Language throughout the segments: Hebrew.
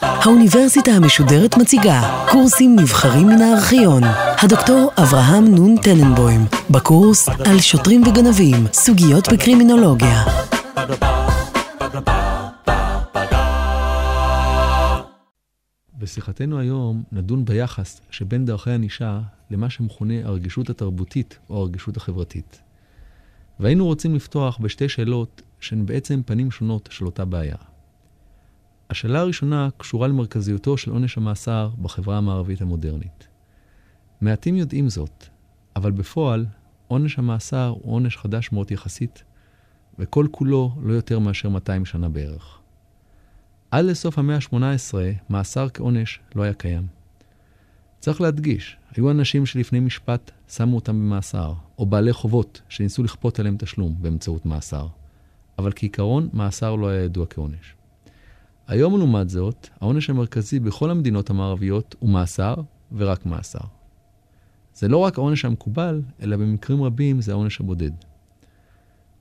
האוניברסיטה המשודרת מציגה קורסים נבחרים מן הארכיון. הדוקטור אברהם נון טננבוים, בקורס על שוטרים וגנבים, סוגיות בקרימינולוגיה. בשיחתנו היום נדון ביחס שבין דרכי ענישה למה שמכונה הרגישות התרבותית או הרגישות החברתית. והיינו רוצים לפתוח בשתי שאלות שהן בעצם פנים שונות של אותה בעיה. השאלה הראשונה קשורה למרכזיותו של עונש המאסר בחברה המערבית המודרנית. מעטים יודעים זאת, אבל בפועל עונש המאסר הוא עונש חדש מאוד יחסית, וכל כולו לא יותר מאשר 200 שנה בערך. עד לסוף המאה ה-18, מאסר כעונש לא היה קיים. צריך להדגיש, היו אנשים שלפני משפט שמו אותם במאסר, או בעלי חובות שניסו לכפות עליהם תשלום באמצעות מאסר. אבל כעיקרון, מאסר לא היה ידוע כעונש. היום, לעומת זאת, העונש המרכזי בכל המדינות המערביות הוא מאסר, ורק מאסר. זה לא רק העונש המקובל, אלא במקרים רבים זה העונש הבודד.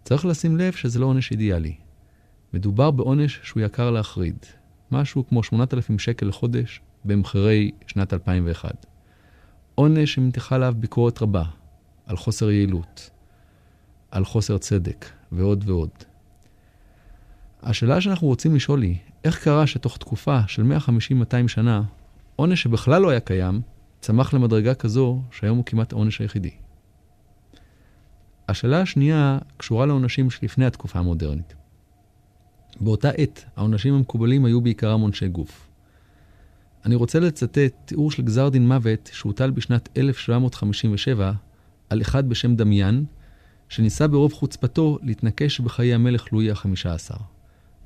צריך לשים לב שזה לא עונש אידיאלי. מדובר בעונש שהוא יקר להחריד, משהו כמו 8,000 שקל לחודש במחירי שנת 2001. עונש שמתיחה עליו ביקורת רבה, על חוסר יעילות, על חוסר צדק, ועוד ועוד. השאלה שאנחנו רוצים לשאול היא, איך קרה שתוך תקופה של 150-200 שנה, עונש שבכלל לא היה קיים, צמח למדרגה כזו שהיום הוא כמעט העונש היחידי? השאלה השנייה קשורה לעונשים שלפני התקופה המודרנית. באותה עת, העונשים המקובלים היו בעיקרם עונשי גוף. אני רוצה לצטט תיאור של גזר דין מוות שהוטל בשנת 1757 על אחד בשם דמיין, שניסה ברוב חוצפתו להתנקש בחיי המלך לואי ה-15.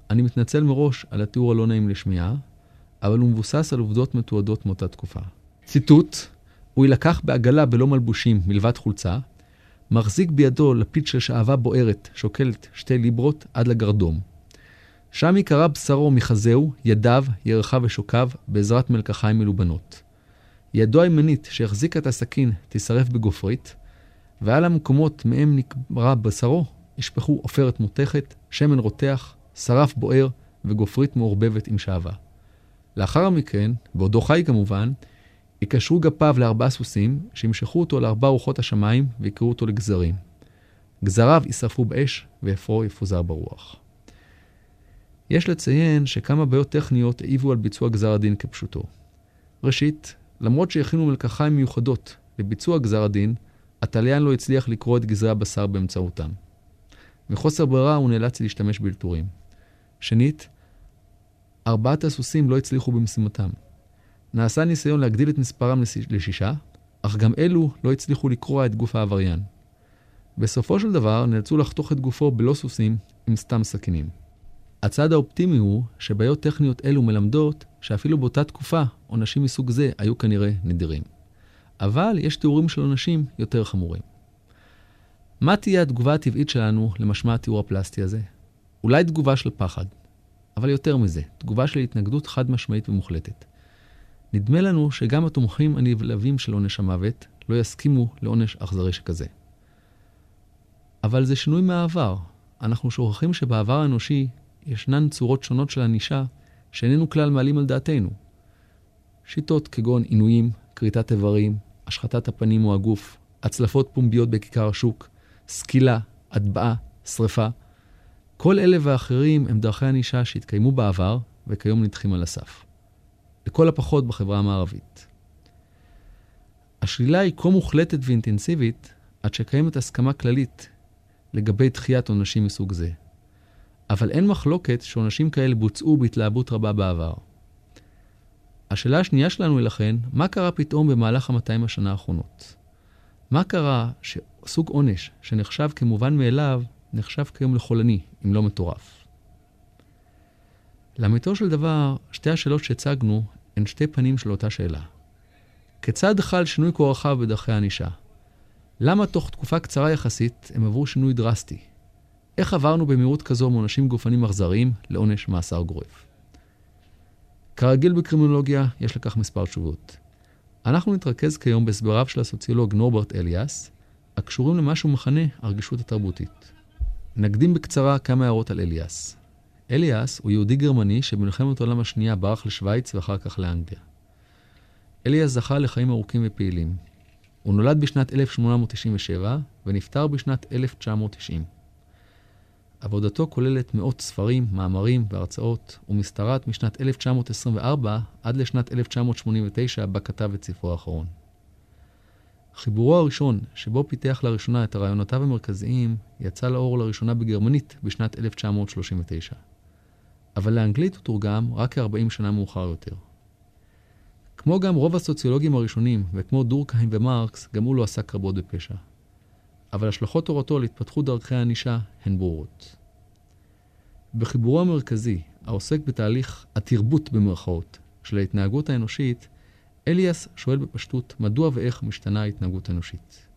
אני מתנצל מראש על התיאור הלא נעים לשמיעה, אבל הוא מבוסס על עובדות מתועדות מאותה תקופה. ציטוט, הוא יילקח בעגלה בלא מלבושים מלבד חולצה, מחזיק בידו לפיד של שעווה בוערת, שוקלת שתי ליברות עד לגרדום. שם ייקרע בשרו מחזהו, ידיו, ירחיו ושוקיו, בעזרת מלקחיים מלובנות. ידו הימנית שהחזיקה את הסכין תישרף בגופרית, ועל המקומות מהם נקרע בשרו ישפכו עופרת מותכת, שמן רותח, שרף בוער וגופרית מעורבבת עם שעווה. לאחר מכן, בעודו חי כמובן, יקשרו גפיו לארבעה סוסים, שימשכו אותו לארבע רוחות השמיים ויקראו אותו לגזרים. גזריו יישרפו באש, ואפרו יפוזר ברוח. יש לציין שכמה בעיות טכניות העיבו על ביצוע גזר הדין כפשוטו. ראשית, למרות שהכינו מלקחיים מיוחדות לביצוע גזר הדין, התליין לא הצליח לקרוא את גזרי הבשר באמצעותם. מחוסר ברירה הוא נאלץ להשתמש באלתורים. שנית, ארבעת הסוסים לא הצליחו במשימתם. נעשה ניסיון להגדיל את מספרם לשישה, אך גם אלו לא הצליחו לקרוע את גוף העבריין. בסופו של דבר נאלצו לחתוך את גופו בלא סוסים עם סתם סכינים. הצד האופטימי הוא שבעיות טכניות אלו מלמדות שאפילו באותה תקופה עונשים מסוג זה היו כנראה נדירים. אבל יש תיאורים של עונשים יותר חמורים. מה תהיה התגובה הטבעית שלנו למשמע התיאור הפלסטי הזה? אולי תגובה של פחד, אבל יותר מזה, תגובה של התנגדות חד משמעית ומוחלטת. נדמה לנו שגם התומכים הנבלבים של עונש המוות לא יסכימו לעונש אכזרי שכזה. אבל זה שינוי מהעבר. אנחנו שוכחים שבעבר האנושי ישנן צורות שונות של ענישה שאיננו כלל מעלים על דעתנו. שיטות כגון עינויים, כריתת איברים, השחתת הפנים או הגוף, הצלפות פומביות בכיכר השוק, סקילה, הטבעה, שרפה. כל אלה ואחרים הם דרכי ענישה שהתקיימו בעבר וכיום נדחים על הסף. לכל הפחות בחברה המערבית. השלילה היא כה מוחלטת ואינטנסיבית, עד שקיימת הסכמה כללית לגבי דחיית עונשים מסוג זה. אבל אין מחלוקת שעונשים כאלה בוצעו בהתלהבות רבה בעבר. השאלה השנייה שלנו היא לכן, מה קרה פתאום במהלך המאתיים השנה האחרונות? מה קרה שסוג עונש שנחשב כמובן מאליו, נחשב כיום לחולני, אם לא מטורף? לאמיתו של דבר, שתי השאלות שהצגנו הן שתי פנים של אותה שאלה. כיצד חל שינוי כה רחב בדרכי הענישה? למה תוך תקופה קצרה יחסית הם עברו שינוי דרסטי? איך עברנו במהירות כזו מעונשים גופנים אכזריים לעונש מאסר גורף? כרגיל בקרימינולוגיה, יש לכך מספר תשובות. אנחנו נתרכז כיום בהסבריו של הסוציולוג נורברט אליאס, הקשורים למה שהוא מכנה הרגישות התרבותית. נקדים בקצרה כמה הערות על אליאס. אליאס הוא יהודי גרמני שבמלחמת העולם השנייה ברח לשוויץ ואחר כך לאנגליה. אליאס זכה לחיים ארוכים ופעילים. הוא נולד בשנת 1897 ונפטר בשנת 1990. עבודתו כוללת מאות ספרים, מאמרים והרצאות, ומשתרעת משנת 1924 עד לשנת 1989, בה כתב את ספרו האחרון. חיבורו הראשון, שבו פיתח לראשונה את רעיונותיו המרכזיים, יצא לאור לראשונה בגרמנית בשנת 1939. אבל לאנגלית הוא תורגם רק כ-40 שנה מאוחר יותר. כמו גם רוב הסוציולוגים הראשונים, וכמו דורקהיים ומרקס, גם הוא לא עסק רבות בפשע. אבל השלכות תורתו על התפתחות דרכי הענישה הן ברורות. בחיבורו המרכזי, העוסק בתהליך התרבות במרכאות של ההתנהגות האנושית, אליאס שואל בפשטות מדוע ואיך משתנה ההתנהגות האנושית.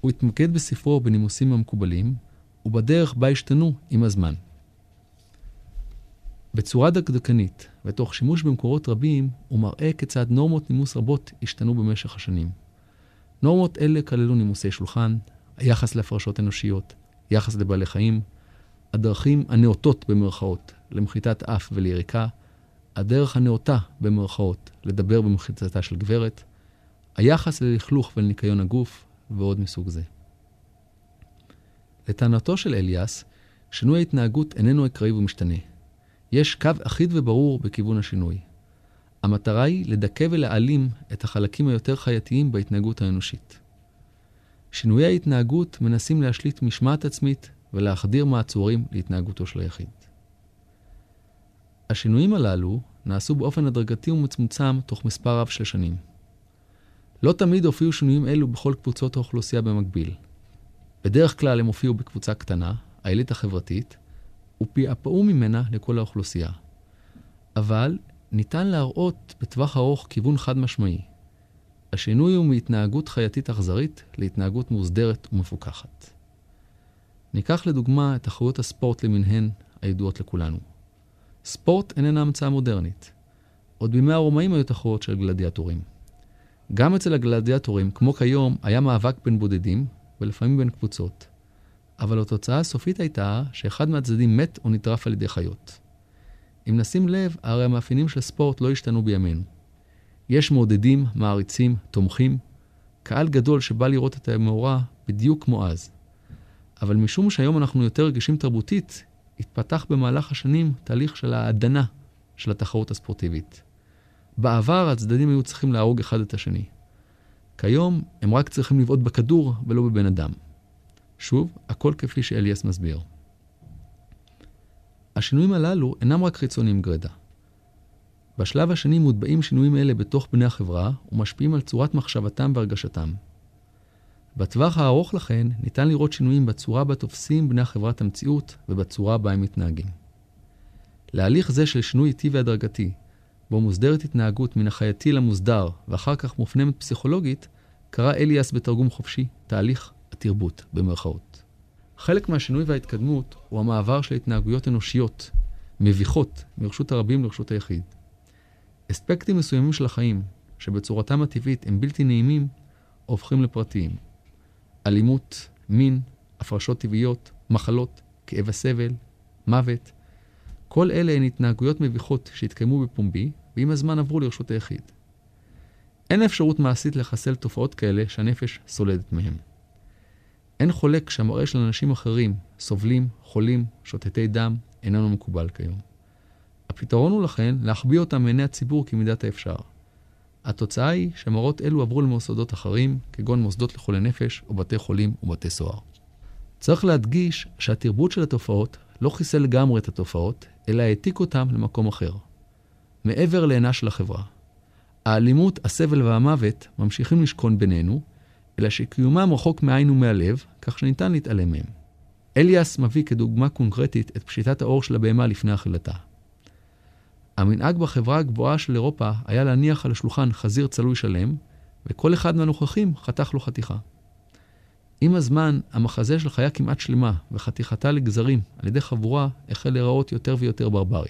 הוא התמקד בספרו בנימוסים המקובלים, ובדרך בה השתנו עם הזמן. בצורה דקדקנית, ותוך שימוש במקורות רבים, הוא מראה כיצד נורמות נימוס רבות השתנו במשך השנים. נורמות אלה כללו נימוסי שולחן, היחס להפרשות אנושיות, יחס לבעלי חיים, הדרכים הנאותות במרכאות למחיתת אף וליריקה, הדרך הנאותה במרכאות לדבר במחיצתה של גברת, היחס ללכלוך ולניקיון הגוף, ועוד מסוג זה. לטענתו של אליאס, שינוי ההתנהגות איננו אקראי ומשתנה. יש קו אחיד וברור בכיוון השינוי. המטרה היא לדכא ולהעלים את החלקים היותר חייתיים בהתנהגות האנושית. שינויי ההתנהגות מנסים להשליט משמעת עצמית ולהחדיר מעצורים להתנהגותו של היחיד. השינויים הללו נעשו באופן הדרגתי ומצומצם תוך מספר רב של שנים. לא תמיד הופיעו שינויים אלו בכל קבוצות האוכלוסייה במקביל. בדרך כלל הם הופיעו בקבוצה קטנה, העילית החברתית, ופעפעו ממנה לכל האוכלוסייה. אבל ניתן להראות בטווח ארוך כיוון חד משמעי. השינוי הוא מהתנהגות חייתית אכזרית להתנהגות מוסדרת ומפוקחת. ניקח לדוגמה את תחרויות הספורט למיניהן הידועות לכולנו. ספורט איננה המצאה מודרנית. עוד בימי הרומאים היו תחרויות של גלדיאטורים. גם אצל הגלדיאטורים, כמו כיום, היה מאבק בין בודדים, ולפעמים בין קבוצות. אבל התוצאה הסופית הייתה שאחד מהצדדים מת או נטרף על ידי חיות. אם נשים לב, הרי המאפיינים של ספורט לא השתנו בימינו. יש מעודדים, מעריצים, תומכים, קהל גדול שבא לראות את המאורע בדיוק כמו אז. אבל משום שהיום אנחנו יותר רגישים תרבותית, התפתח במהלך השנים תהליך של ההדנה של התחרות הספורטיבית. בעבר הצדדים היו צריכים להרוג אחד את השני. כיום הם רק צריכים לבעוט בכדור ולא בבן אדם. שוב, הכל כפי שאליאס מסביר. השינויים הללו אינם רק חיצוניים גרידא. בשלב השני מוטבעים שינויים אלה בתוך בני החברה ומשפיעים על צורת מחשבתם והרגשתם. בטווח הארוך לכן ניתן לראות שינויים בצורה בה תופסים בני החברה את המציאות ובצורה בה הם מתנהגים. להליך זה של שינוי איטי והדרגתי, בו מוסדרת התנהגות מן החייתי למוסדר ואחר כך מופנמת פסיכולוגית, קרא אליאס בתרגום חופשי תהליך התרבות, במרכאות. חלק מהשינוי וההתקדמות הוא המעבר של התנהגויות אנושיות, מביכות, מרשות הרבים לרשות היחיד. אספקטים מסוימים של החיים, שבצורתם הטבעית הם בלתי נעימים, הופכים לפרטיים. אלימות, מין, הפרשות טבעיות, מחלות, כאב הסבל, מוות, כל אלה הן התנהגויות מביכות שהתקיימו בפומבי, ועם הזמן עברו לרשות היחיד. אין אפשרות מעשית לחסל תופעות כאלה שהנפש סולדת מהן. אין חולק שהמראה של אנשים אחרים, סובלים, חולים, שוטטי דם, איננו מקובל כיום. הפתרון הוא לכן להחביא אותם מעיני הציבור כמידת האפשר. התוצאה היא שמראות אלו עברו למוסדות אחרים, כגון מוסדות לחולי נפש או בתי חולים ובתי סוהר. צריך להדגיש שהתרבות של התופעות לא חיסל לגמרי את התופעות, אלא העתיק אותם למקום אחר. מעבר לעינה של החברה. האלימות, הסבל והמוות ממשיכים לשכון בינינו, אלא שקיומם רחוק מעין ומהלב, כך שניתן להתעלם מהם. אליאס מביא כדוגמה קונקרטית את פשיטת האור של הבהמה לפני אכילתה. המנהג בחברה הגבוהה של אירופה היה להניח על השולחן חזיר צלוי שלם, וכל אחד מהנוכחים חתך לו חתיכה. עם הזמן, המחזה של חיה כמעט שלמה וחתיכתה לגזרים על ידי חבורה החל להיראות יותר ויותר ברברי.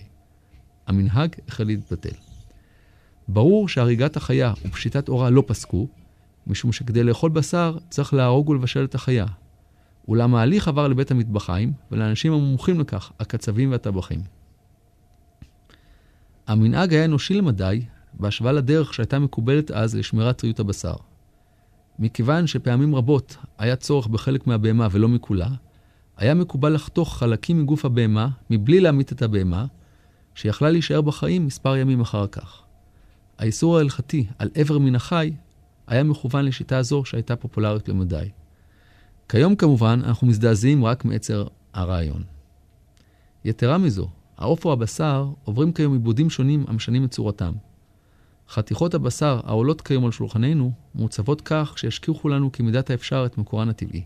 המנהג החל להתבטל. ברור שהריגת החיה ופשיטת אורה לא פסקו, משום שכדי לאכול בשר צריך להרוג ולבשל את החיה. אולם ההליך עבר לבית המטבחיים ולאנשים המומחים לכך, הקצבים והטבחים. המנהג היה אנושי למדי, בהשוואה לדרך שהייתה מקובלת אז לשמירת טריות הבשר. מכיוון שפעמים רבות היה צורך בחלק מהבהמה ולא מכולה, היה מקובל לחתוך חלקים מגוף הבהמה מבלי להמית את הבהמה, שיכלה להישאר בחיים מספר ימים אחר כך. האיסור ההלכתי על איבר מן החי היה מכוון לשיטה זו שהייתה פופולרית למדי. כיום כמובן אנחנו מזדעזעים רק מעצר הרעיון. יתרה מזו, העוף או הבשר עוברים כיום עיבודים שונים המשנים את צורתם. חתיכות הבשר העולות כיום על שולחננו מוצבות כך שישכיחו לנו כמידת האפשר את מקורן הטבעי.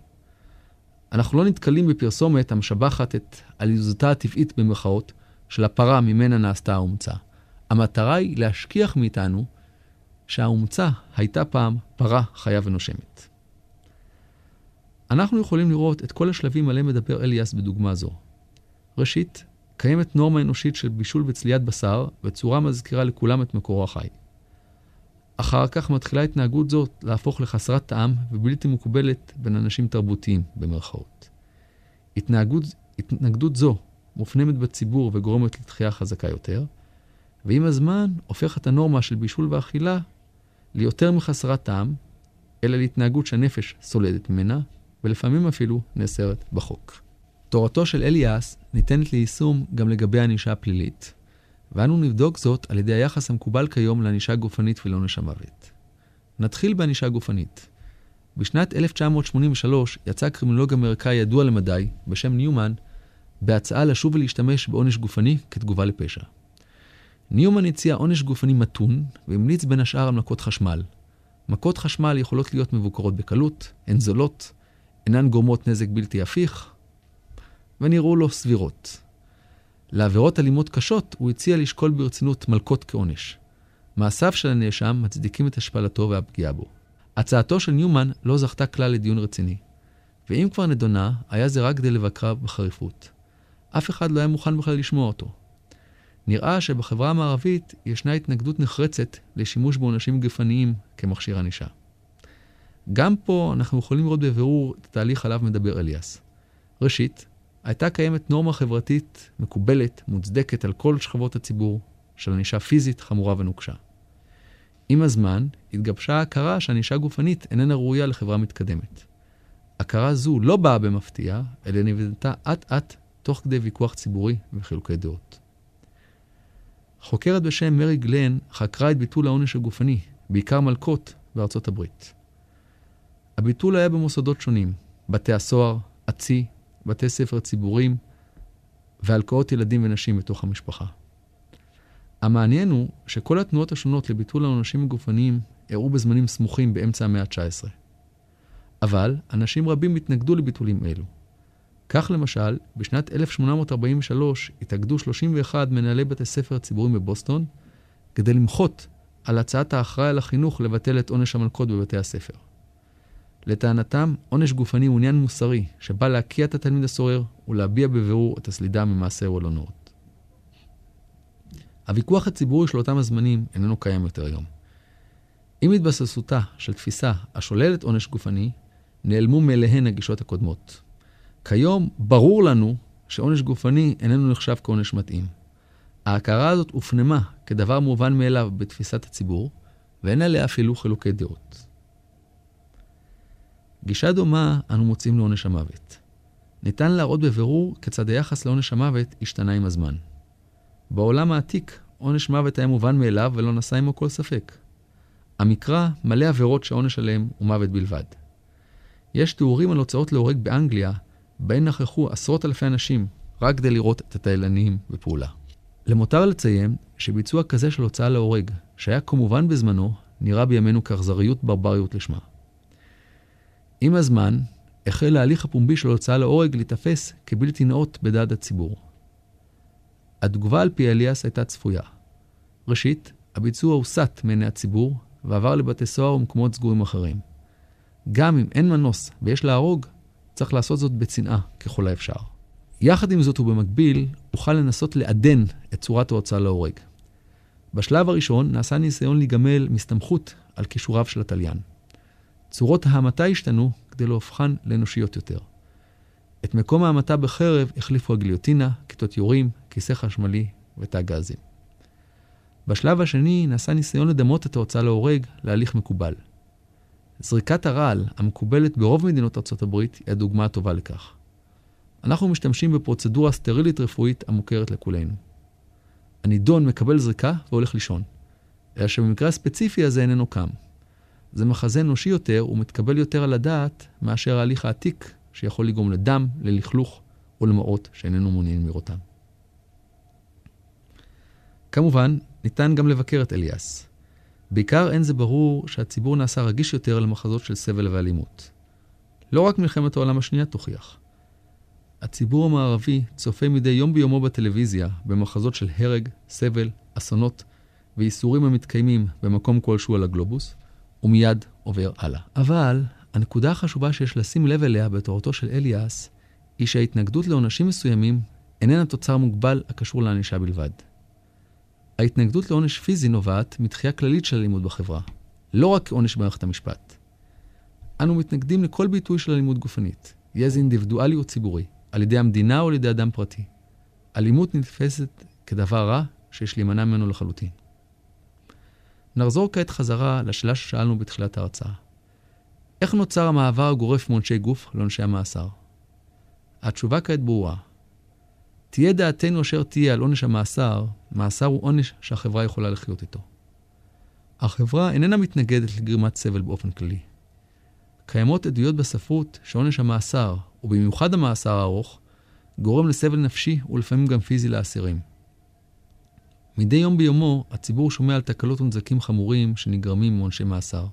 אנחנו לא נתקלים בפרסומת המשבחת את עליזותה הטבעית במרכאות של הפרה ממנה נעשתה האומצה. המטרה היא להשכיח מאיתנו שהאומצה הייתה פעם פרה חיה ונושמת. אנחנו יכולים לראות את כל השלבים עליהם מדבר אליאס בדוגמה זו. ראשית, קיימת נורמה אנושית של בישול וצליית בשר, בצורה מזכירה לכולם את מקורו החי. אחר כך מתחילה התנהגות זאת להפוך לחסרת טעם ובלתי מקובלת בין אנשים תרבותיים, במרכאות. התנהגות, התנגדות זו מופנמת בציבור וגורמת לתחייה חזקה יותר, ועם הזמן הופכת הנורמה של בישול ואכילה ליותר מחסרת טעם, אלא להתנהגות שהנפש סולדת ממנה, ולפעמים אפילו נאסרת בחוק. תורתו של אליאס ניתנת ליישום גם לגבי ענישה פלילית, ואנו נבדוק זאת על ידי היחס המקובל כיום לענישה גופנית ולעונש המוות. נתחיל בענישה גופנית. בשנת 1983 יצא קרימינולוג אמריקאי ידוע למדי, בשם ניומן, בהצעה לשוב ולהשתמש בעונש גופני כתגובה לפשע. ניומן הציע עונש גופני מתון, והמליץ בין השאר על מכות חשמל. מכות חשמל יכולות להיות מבוקרות בקלות, הן זולות, אינן גורמות נזק בלתי הפיך, ונראו לו סבירות. לעבירות אלימות קשות הוא הציע לשקול ברצינות מלקות כעונש. מעשיו של הנאשם מצדיקים את השפלתו והפגיעה בו. הצעתו של ניומן לא זכתה כלל לדיון רציני, ואם כבר נדונה, היה זה רק כדי לבקרה בחריפות. אף אחד לא היה מוכן בכלל לשמוע אותו. נראה שבחברה המערבית ישנה התנגדות נחרצת לשימוש בעונשים גפניים כמכשיר ענישה. גם פה אנחנו יכולים לראות בבירור את התהליך עליו מדבר אליאס. ראשית, הייתה קיימת נורמה חברתית מקובלת, מוצדקת על כל שכבות הציבור, של ענישה פיזית חמורה ונוקשה. עם הזמן התגבשה ההכרה שענישה גופנית איננה ראויה לחברה מתקדמת. הכרה זו לא באה במפתיע, אלא נבנתה אט-אט תוך כדי ויכוח ציבורי וחילוקי דעות. חוקרת בשם מרי גלן חקרה את ביטול העונש הגופני, בעיקר מלקות, בארצות הברית. הביטול היה במוסדות שונים, בתי הסוהר, הצי, בתי ספר ציבוריים והלקאות ילדים ונשים בתוך המשפחה. המעניין הוא שכל התנועות השונות לביטול העונשים הגופניים אירעו בזמנים סמוכים באמצע המאה ה-19. אבל אנשים רבים התנגדו לביטולים אלו. כך למשל, בשנת 1843 התאגדו 31 מנהלי בתי ספר הציבוריים בבוסטון כדי למחות על הצעת האחראי על החינוך לבטל את עונש המלכות בבתי הספר. לטענתם, עונש גופני הוא עניין מוסרי, שבא להקיע את התלמיד הסורר ולהביע בבירור את הסלידה ממעשה או לא. הוויכוח הציבורי של אותם הזמנים איננו קיים יותר היום. עם התבססותה של תפיסה השוללת עונש גופני, נעלמו מאליהן הגישות הקודמות. כיום ברור לנו שעונש גופני איננו נחשב כעונש מתאים. ההכרה הזאת הופנמה כדבר מובן מאליו בתפיסת הציבור, ואין עליה אפילו חילוקי דעות. גישה דומה אנו מוצאים לעונש המוות. ניתן להראות בבירור כיצד היחס לעונש המוות השתנה עם הזמן. בעולם העתיק, עונש מוות היה מובן מאליו ולא נשא עמו כל ספק. המקרא מלא עבירות שהעונש עליהם הוא מוות בלבד. יש תיאורים על הוצאות להורג באנגליה, בהן נכחו עשרות אלפי אנשים רק כדי לראות את התיילנים בפעולה. למותר לציין שביצוע כזה של הוצאה להורג, שהיה כמובן בזמנו, נראה בימינו כאכזריות ברבריות לשמה. עם הזמן, החל ההליך הפומבי של הוצאה להורג להיתפס כבלתי נאות בדעת הציבור. התגובה על פי אליאס הייתה צפויה. ראשית, הביצוע הוסט מעיני הציבור ועבר לבתי סוהר ומקומות סגורים אחרים. גם אם אין מנוס ויש להרוג, צריך לעשות זאת בצנעה ככל האפשר. יחד עם זאת ובמקביל, אוכל לנסות לעדן את צורת ההוצאה להורג. בשלב הראשון נעשה ניסיון להיגמל מסתמכות על כישוריו של התליין. צורות ההמתה השתנו כדי להופכן לאנושיות יותר. את מקום ההמתה בחרב החליפו הגיליוטינה, כיתות יורים, כיסא חשמלי ותא גזים. בשלב השני נעשה ניסיון לדמות את ההוצאה להורג להליך מקובל. זריקת הרעל, המקובלת ברוב מדינות ארצות הברית, היא הדוגמה הטובה לכך. אנחנו משתמשים בפרוצדורה סטרילית רפואית המוכרת לכולנו. הנידון מקבל זריקה והולך לישון, אלא שבמקרה הספציפי הזה איננו קם. זה מחזה אנושי יותר ומתקבל יותר על הדעת מאשר ההליך העתיק שיכול לגרום לדם, ללכלוך ולמראות שאיננו מעוניינים לראותם. כמובן, ניתן גם לבקר את אליאס. בעיקר אין זה ברור שהציבור נעשה רגיש יותר למחזות של סבל ואלימות. לא רק מלחמת העולם השנייה תוכיח. הציבור המערבי צופה מדי יום ביומו בטלוויזיה במחזות של הרג, סבל, אסונות וייסורים המתקיימים במקום כלשהו על הגלובוס, ומיד עובר הלאה. אבל הנקודה החשובה שיש לשים לב אליה בתורתו של אליאס, היא שההתנגדות לעונשים מסוימים איננה תוצר מוגבל הקשור לענישה בלבד. ההתנגדות לעונש פיזי נובעת מתחייה כללית של אלימות בחברה, לא רק עונש במערכת המשפט. אנו מתנגדים לכל ביטוי של אלימות גופנית, יהיה זה אינדיבידואלי או ציבורי, על ידי המדינה או על ידי אדם פרטי. אלימות נתפסת כדבר רע שיש להימנע ממנו לחלוטין. נחזור כעת חזרה לשאלה ששאלנו בתחילת ההרצאה. איך נוצר המעבר הגורף מעונשי גוף לעונשי המאסר? התשובה כעת ברורה. תהיה דעתנו אשר תהיה על עונש המאסר, מאסר הוא עונש שהחברה יכולה לחיות איתו. החברה איננה מתנגדת לגרימת סבל באופן כללי. קיימות עדויות בספרות שעונש המאסר, ובמיוחד המאסר הארוך, גורם לסבל נפשי ולפעמים גם פיזי לאסירים. מדי יום ביומו הציבור שומע על תקלות ונזקים חמורים שנגרמים מעונשי מאסר.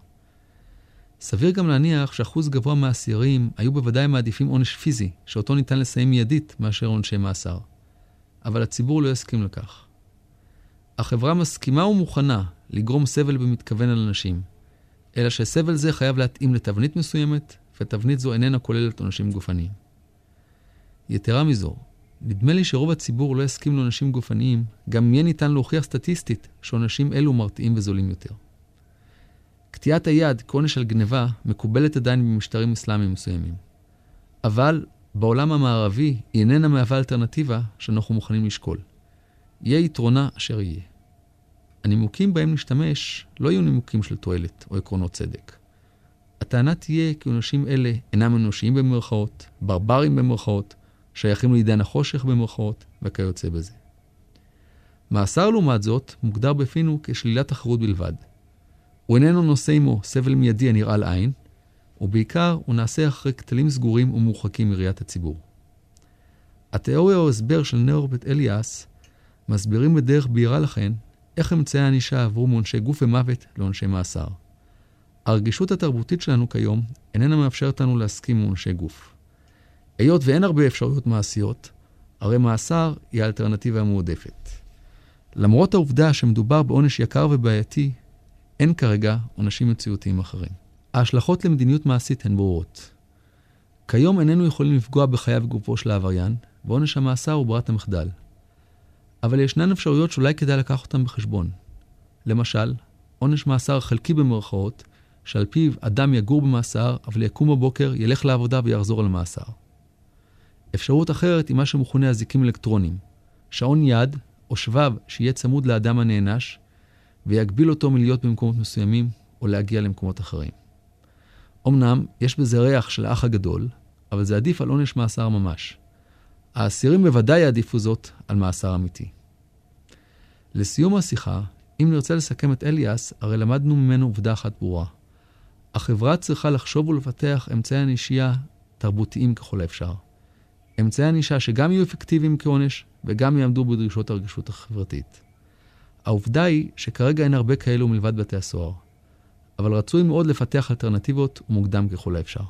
סביר גם להניח שאחוז גבוה מהאסירים היו בוודאי מעדיפים עונש פיזי, שאותו ניתן לסיים מיידית מאשר עונשי מאסר. אבל הציבור לא יסכים לכך. החברה מסכימה ומוכנה לגרום סבל במתכוון על אנשים, אלא שסבל זה חייב להתאים לתבנית מסוימת, ותבנית זו איננה כוללת עונשים גופניים. יתרה מזו, נדמה לי שרוב הציבור לא יסכים לעונשים גופניים, גם יהיה ניתן להוכיח סטטיסטית שעונשים אלו מרתיעים וזולים יותר. קטיעת היד כעונש על גניבה מקובלת עדיין במשטרים אסלאמיים מסוימים. אבל בעולם המערבי היא איננה מהווה אלטרנטיבה שאנחנו מוכנים לשקול. יהיה יתרונה אשר יהיה. הנימוקים בהם נשתמש לא יהיו נימוקים של תועלת או עקרונות צדק. הטענה תהיה כי עונשים אלה אינם אנושיים במרכאות, ברברים במרכאות, שייכים לעידן החושך במרכאות, וכיוצא בזה. מאסר לעומת זאת מוגדר בפינו כשלילת תחרות בלבד. הוא איננו נושא עמו סבל מיידי הנראה לעין, ובעיקר הוא נעשה אחרי כתלים סגורים ומורחקים מראיית הציבור. התיאוריה או הסבר של נאורבט אליאס מסבירים בדרך בהירה לכן איך אמצעי הענישה עברו מעונשי גוף ומוות לעונשי מאסר. הרגישות התרבותית שלנו כיום איננה מאפשרת לנו להסכים עם עונשי גוף. היות ואין הרבה אפשרויות מעשיות, הרי מאסר היא האלטרנטיבה המועדפת. למרות העובדה שמדובר בעונש יקר ובעייתי, אין כרגע עונשים מציאותיים אחרים. ההשלכות למדיניות מעשית הן ברורות. כיום איננו יכולים לפגוע בחייו וגופו של העבריין, ועונש המאסר הוא ברירת המחדל. אבל ישנן אפשרויות שאולי כדאי לקחת אותן בחשבון. למשל, עונש מאסר חלקי במרכאות, שעל פיו אדם יגור במאסר, אבל יקום בבוקר, ילך לעבודה ויחזור על מאסר. אפשרות אחרת היא מה שמכונה אזיקים אלקטרוניים. שעון יד או שבב שיהיה צמוד לאדם הנענש, ויגביל אותו מלהיות במקומות מסוימים או להגיע למקומות אחרים. אמנם, יש בזה ריח של האח הגדול, אבל זה עדיף על עונש מאסר ממש. האסירים בוודאי יעדיפו זאת על מאסר אמיתי. לסיום השיחה, אם נרצה לסכם את אליאס, הרי למדנו ממנו עובדה אחת ברורה. החברה צריכה לחשוב ולפתח אמצעי ענישייה תרבותיים ככל האפשר. אמצעי ענישה שגם יהיו אפקטיביים כעונש וגם יעמדו בדרישות הרגישות החברתית. העובדה היא שכרגע אין הרבה כאלו מלבד בתי הסוהר, אבל רצוי מאוד לפתח אלטרנטיבות ומוקדם ככל האפשר.